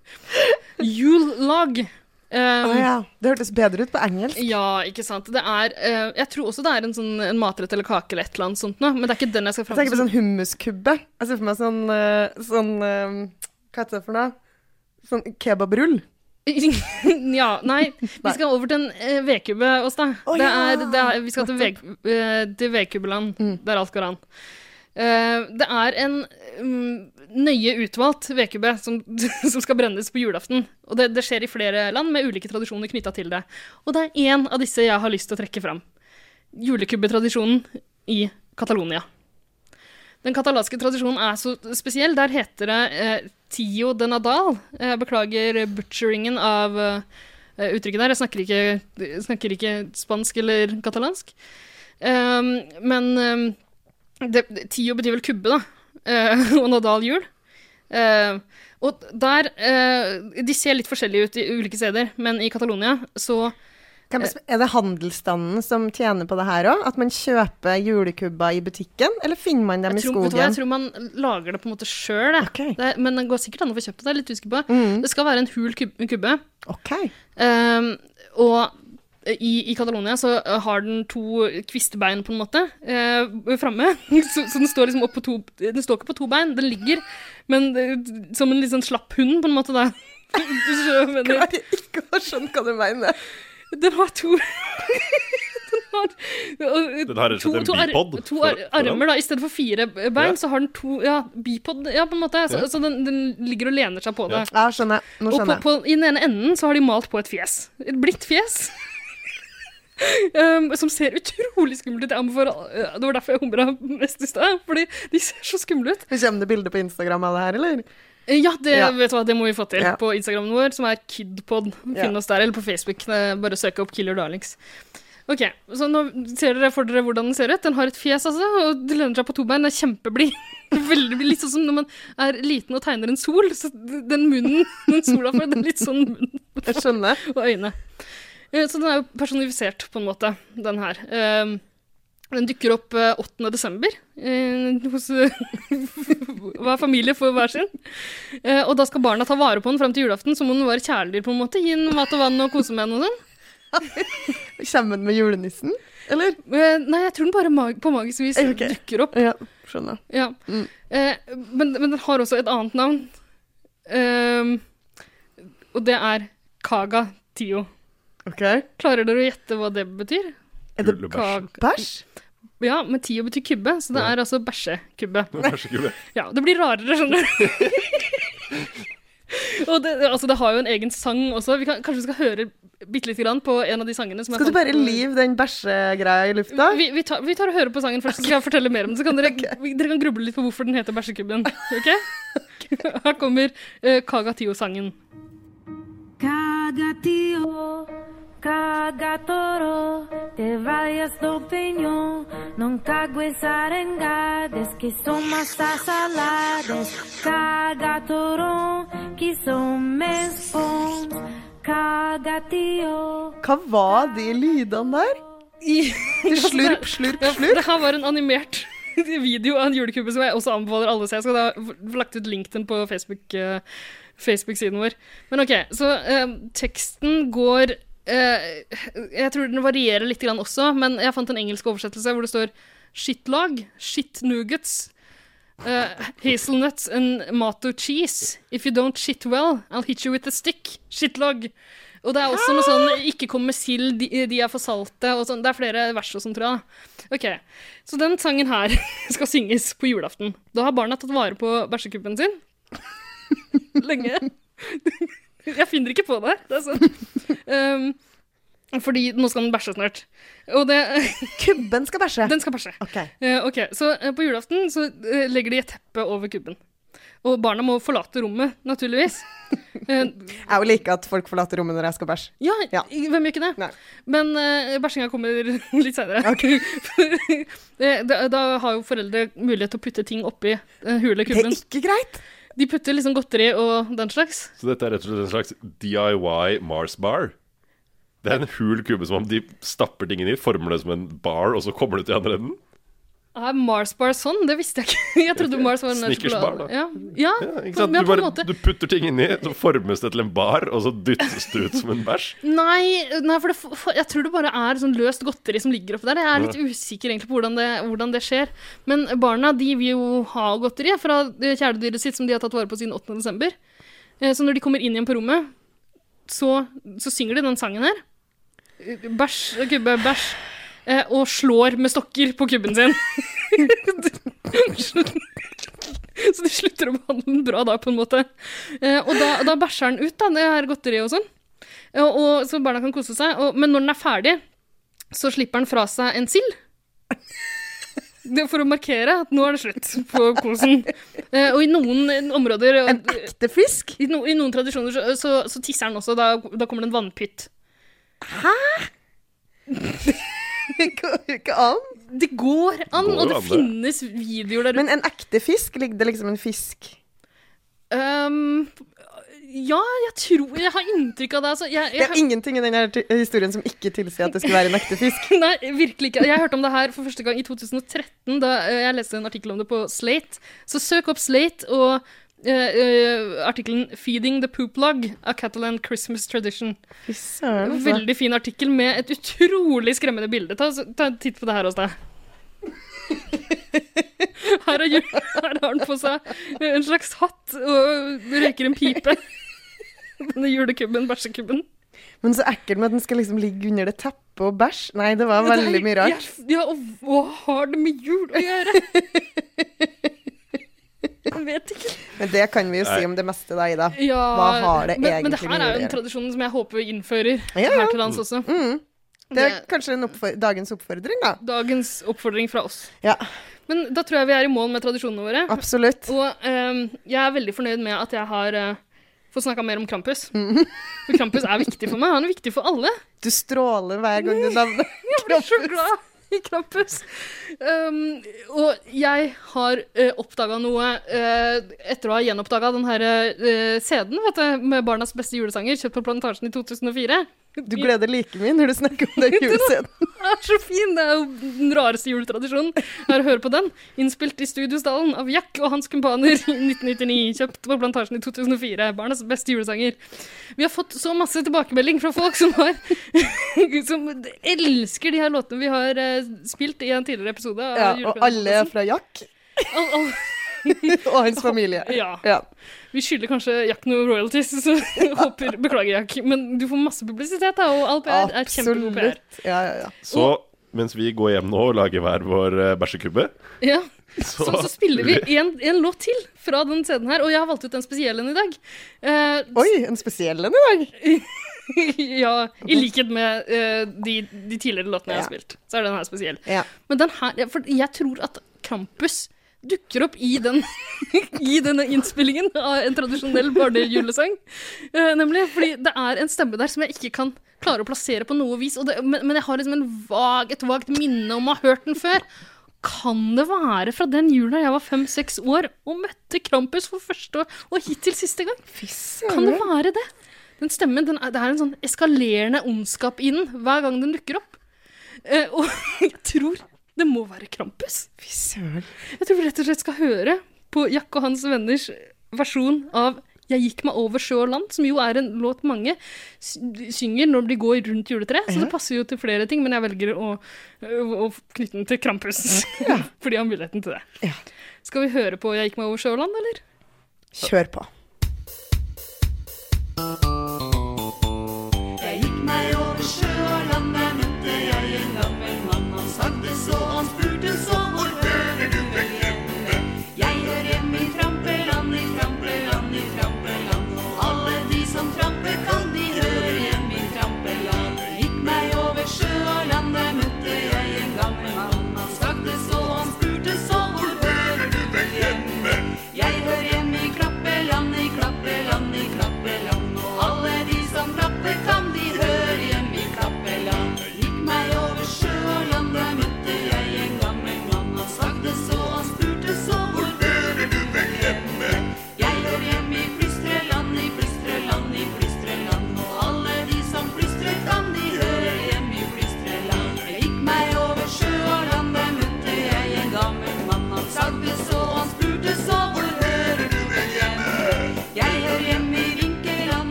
Julelag. Um, oh, ja. Det hørtes bedre ut på engelsk. ja, ikke sant. Det er uh, Jeg tror også det er en sånn en matrett eller kake eller et eller annet sånt noe, men det er ikke den jeg skal Jeg fram tenker på sånn hummuskubbe. Jeg ser for meg sånn, eh, sånn eh, Hva heter det for noe? Sånn kebabrull. [LAUGHS] ja, nei. Vi skal over til en vedkubbe oss, Oh, ja. det vi skal til, til vedkubbeland, Mm. der alt går an. Eh, det er en mm, nøye utvalgt vedkubbe som, [LAUGHS] som skal brennes på julaften. Og det, det skjer i flere land med ulike tradisjoner knytta til det. Og det er én av disse jeg har lyst til å trekke fram. Julekubbetradisjonen i Catalonia. Den katalanske tradisjonen er så spesiell. Der heter det eh, Tio de Nadal. Jeg beklager butcheringen av eh, uttrykket der. Jeg snakker ikke, snakker ikke spansk eller katalansk. Um, men um, det, Tio betyr vel kubbe, da. Eh, [LAUGHS] og Nadal hjul. Eh, og der eh, De ser litt forskjellige ut i ulike steder, men i Catalonia så Er det handelsstanden som tjener på det her òg? At man kjøper julekubber i butikken, eller finner man dem tror, i hva, jeg tror man lager det på en måte sjøl, okay. men det går sikkert an å få kjøpt det. Det er litt usikker på. Mm. Det skal være en hul kubbe. Okay. Um, og i, i Catalonia så uh, har den to kvistbein, på en måte, eh, framme. [LAUGHS] Så, så den står liksom opp på to Den står ikke på to bein, den ligger men uh, som en litt sånn slapp hund, på en måte, da. [LAUGHS] Du. Klarer ikke å skjønne hva du mener. Den har to [LAUGHS] Den har, uh, Den har rett og slett en to ar- bipod To ar armer, da. I stedet for fire bein, Ja. så har den to Ja, bipod, ja, på en måte. Så, Ja. så den, den ligger og lener seg på det. Ja, skjønner. Nå Og på, skjønner jeg. på, i den ene enden så har de malt på et fjes. Et blidt fjes. Um, som ser utrolig skummelt ut. Anbefaler, uh, det var derfor jeg humra mest i stad. Fordi de ser så skumle ut. Kommer det bilde på Instagram av det her, eller? Eh, Ja, det, Ja. Vet du hva, det må vi få til Ja. på Instagramen vår, som er Kidpod. Finn Ja. oss der, eller på Facebook. Bare søk opp Killer Darlings. Ok, så nå ser dere for dere hvordan den ser ut. Den har et fjes, altså, og den lener seg på to bein. Den er kjempeblid. [LAUGHS] Litt sånn som når man er liten og tegner en sol. Så den munnen den sola får, det er litt sånn munn Jeg skjønner. og øyne. Eh, Så den er jo personifisert, på en måte, den her. Eh, Den dykker opp eh, 8. desember eh, hos [LAUGHS] hver familie for hver sin. Eh, Og da skal barna ta vare på den fram til julaften som om den var kjæledyr, på en måte. Gi den mat og vann og kose med den og sånn. [LAUGHS] Kommer den med julenissen? Eller? Eh, Nei, jeg tror den bare mag på magisk vis okay. dukker opp. Ja, skjønner. Ja. Mm. Eh, men, men den har også et annet navn. Ehm, og det er Kaga Tio. Ok. Klarer dere å gjette hva det betyr? Er det bæsj? Ja, men Tio betyr kubbe, så det Ja. er altså bæsjekubbe. [LAUGHS] Bæsjekubbe. Ja, det blir rarere, skjønner du. [LAUGHS] Og det, altså, det har jo en egen sang også. Vi kan, kanskje vi skal høre bitte lite grann på en av de sangene. Som Skal du bare live den bæsjegreia i lufta? Vi, vi, tar, vi tar og hører på sangen først, så skal jeg fortelle mer om den. Så kan dere, [LAUGHS] okay. dere kan gruble litt på hvorfor den heter Bæsjekubben. Ok? Her kommer uh, Kaga Tio-sangen. Kaga tío, caga toro, te vayas do peñón, non cagues arengades que son más salades. Caga toro, que son mes bons, caga tío. Hva var de lydene der? I- [LAUGHS] Slurp, [LAUGHS] slurp, slurp. det her var en animert [LAUGHS] video av en julekubbe som jeg også anbefaler alle å se. Jeg skal da få lagt ut link til den på Facebook, eh, Facebook-siden vår. Men ok, så eh, teksten går Jeg tror den varierer litt grann også, men jeg fant en engelsk oversettelse hvor det står shitlag, shit nuggets, uh, hazelnuts and mato cheese. If you don't shit well, I'll hit you with a stick. Shitlag. Og det er også noe sånn 'ikke kom med sild, de, de er for salte' og sånn. Det er flere vers og sånn, tror jeg. Ok, Så den sangen her [LAUGHS] skal synges på julaften. Da har barna tatt vare på bæsjekuppen sin. [LAUGHS] Lenge. [LAUGHS] Jeg finner ikke på det. Det er sånn. Um, fordi nå skal den bæsje snart. Og det [LAUGHS] Kubben skal bæsje. Den skal bæsje. Okay. Uh, ok, Så uh, på julaften så uh, legger de et teppe over kubben. Og barna må forlate rommet, naturligvis. [LAUGHS] Jeg jo liker at folk forlater rommet når jeg skal bæsje. ja, Ja. hvem gjør ikke det? Nei. Men uh, bæsjinga kommer litt seinere. da, da har jo foreldre mulighet til å putte ting oppi uh, hule Det er ikke greit. De putter liksom godteri og den slags. Så dette er rett og slett en slags DIY Mars bar. Det er en hul kubbe som om de stapper tingene i, former det som en bar, og så kommer det til andre enden. Er Mars bar sånn? Det visste jeg ikke. [LAUGHS] Jeg trodde Mars var en Snickers bar, da. Ja, ja, Ja, ikke sant? Du, på en bare, måte. du putter ting inni, så formes det til en bar, og så dyttes det ut som en bæsj. Nei, nei for, det, for jeg tror det bare er sånn løst godteri som ligger oppi der. Jeg er litt usikker egentlig på hvordan det, hvordan det skjer. Men barna de vil jo ha godteri fra kjæledyret sitt som de har tatt vare på siden 8. desember. Eh, Så når de kommer inn igjen på rommet, så, så synger de den sangen her. Bæsj, kubbe, bæsj. Eh, Og slår med stokker på kubben sin. Så de slutter å behandle den bra da, på en måte. Eh, Og da, da bæsjer den ut, da, det her godteriet og sånn. Ja, og, så barna kan kose seg. Og, men når den er ferdig, så slipper den fra seg en sild. Det er for å markere at nå er det slutt på kosen. Eh, og i noen eh, områder En ekte fisk? i, no, I noen tradisjoner så, så, så tisser den også. Da, da kommer det en vannpytt. Det går jo ikke an. Det går an, Går og det an, det. finnes videoer der Men en ekte fisk, ligger det liksom en fisk Um, Ja, jeg tror Jeg har inntrykk av det. Altså. Jeg, Det er ingenting i denne historien som ikke tilsier at det skulle være en ekte fisk. [LAUGHS] Nei, virkelig ikke. Jeg hørte om det her for første gang i 2013, da eh, jeg leste en artikkel om det på Slate. Så søk opp Slate og eh, artikkelen 'Feeding the Poop Log', A Catalan Christmas Tradition. Søren. altså. Veldig fin artikkel med et utrolig skremmende bilde. Ta, ta en titt på det her hos [LAUGHS] deg. Her har, jul- her har han på seg en slags hatt og røyker en pipe. Denne julekubben, bæsjekubben. Men så ekkelt med at den skal liksom ligge under det teppet og bæsj. Nei, det var veldig mye rart. Ja, ja, og hva har det med jul å gjøre? [LAUGHS] Jeg vet ikke. Men det kan vi jo si om det meste, da, Ida. Ja, Hva har det men, men det her er jo en tradisjon som jeg håper vi innfører Ja, ja. her til lands også. Mm. Det er kanskje en oppfor dagens oppfordring, da. Dagens oppfordring fra oss. Ja, Men da tror jeg vi er i mål med tradisjonene våre. absolutt. Og um, jeg er veldig fornøyd med at jeg har uh, fått snakka mer om Krampus. For Krampus er viktig for meg. Han er viktig for alle. Du stråler hver gang du nevner [LAUGHS] Jeg blir så glad [LAUGHS] i Krampus. Um, og jeg har uh, oppdaga noe uh, etter å ha gjenoppdaga den her uh, CD-en med Barnas beste julesanger, kjøpt på Plantasjen i 2004. [LAUGHS] Du gleder like mye når du snakker om den [LAUGHS] julescenen. Den er så fin! Det er jo den rareste juletradisjonen. Her, hør på den. Innspilt i Studiosdalen av Jack og hans kumpaner i 1999. Kjøpt på Plantasjen i 2004. Barnas beste julesanger. Vi har fått så masse tilbakemelding fra folk som har [LAUGHS] Som elsker de her låtene vi har eh, spilt i en tidligere episode. Av Ja, og alle fra Jack All, al- [LAUGHS] og hans familie. [LAUGHS] Ja. Ja. Vi skylder kanskje Jack noe royalties, så håper Beklager, Jack. Men du får masse publisitet, da, og all PR er kjempegod PR. Ja, ja, ja. Så mens vi går hjem nå og lager hver vår eh, bæsjekubbe, Ja. [LAUGHS] så, Så, så spiller vi en, en låt til fra den CD-en her, og jeg har valgt ut en spesiell en i dag. Uh, Oi, en spesiell en i dag. ja, i likhet med uh, de, de tidligere låtene jeg har Ja. spilt, så er den her spesiell. Ja. Men den her, for jeg tror at Krampus dukker opp i, den, [LAUGHS] i denne innspillingen av en tradisjonell barnejulesang. Uh, nemlig fordi det er en stemme der som jeg ikke kan klare å plassere på noe vis. Og det, men, men jeg har liksom en vag, et vagt minne om å ha hørt den før. Kan det være fra den jula jeg var fem-seks år og møtte Krampus for første og, og hittil siste gang? Kan det være det? Den stemmen, den er, det er en sånn eskalerende ondskap i den hver gang den dukker opp. Uh, og [LAUGHS] jeg tror det må være Krampus. Fy søren. Jeg tror vi rett og slett skal høre på Jack og hans venners versjon av 'Jeg gikk meg over sjø og land', som jo er en låt mange synger når de går rundt juletreet. Så det passer jo til flere ting, men jeg velger å, å knytte den til Krampus. [LAUGHS] Fordi jeg har muligheten til det. Ja. Skal vi høre på 'Jeg gikk meg over sjø og land', eller? Kjør på.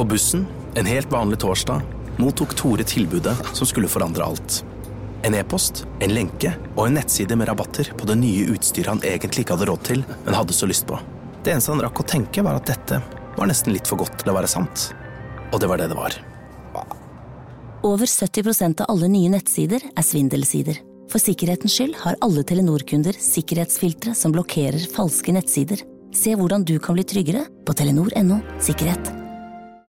På bussen, en helt vanlig torsdag, mottok Tore tilbudet som skulle forandre alt. En e-post, en lenke og en nettside med rabatter på det nye utstyret han egentlig ikke hadde råd til, men hadde så lyst på. Det eneste han rakk å tenke, var at dette var nesten litt for godt til å være sant. Og det var det det var. Over 70% av alle nye nettsider er svindelsider. For sikkerhetens skyld har alle Telenor-kunder sikkerhetsfiltre som blokkerer falske nettsider. Se hvordan du kan bli tryggere på telenor.no sikkerhet.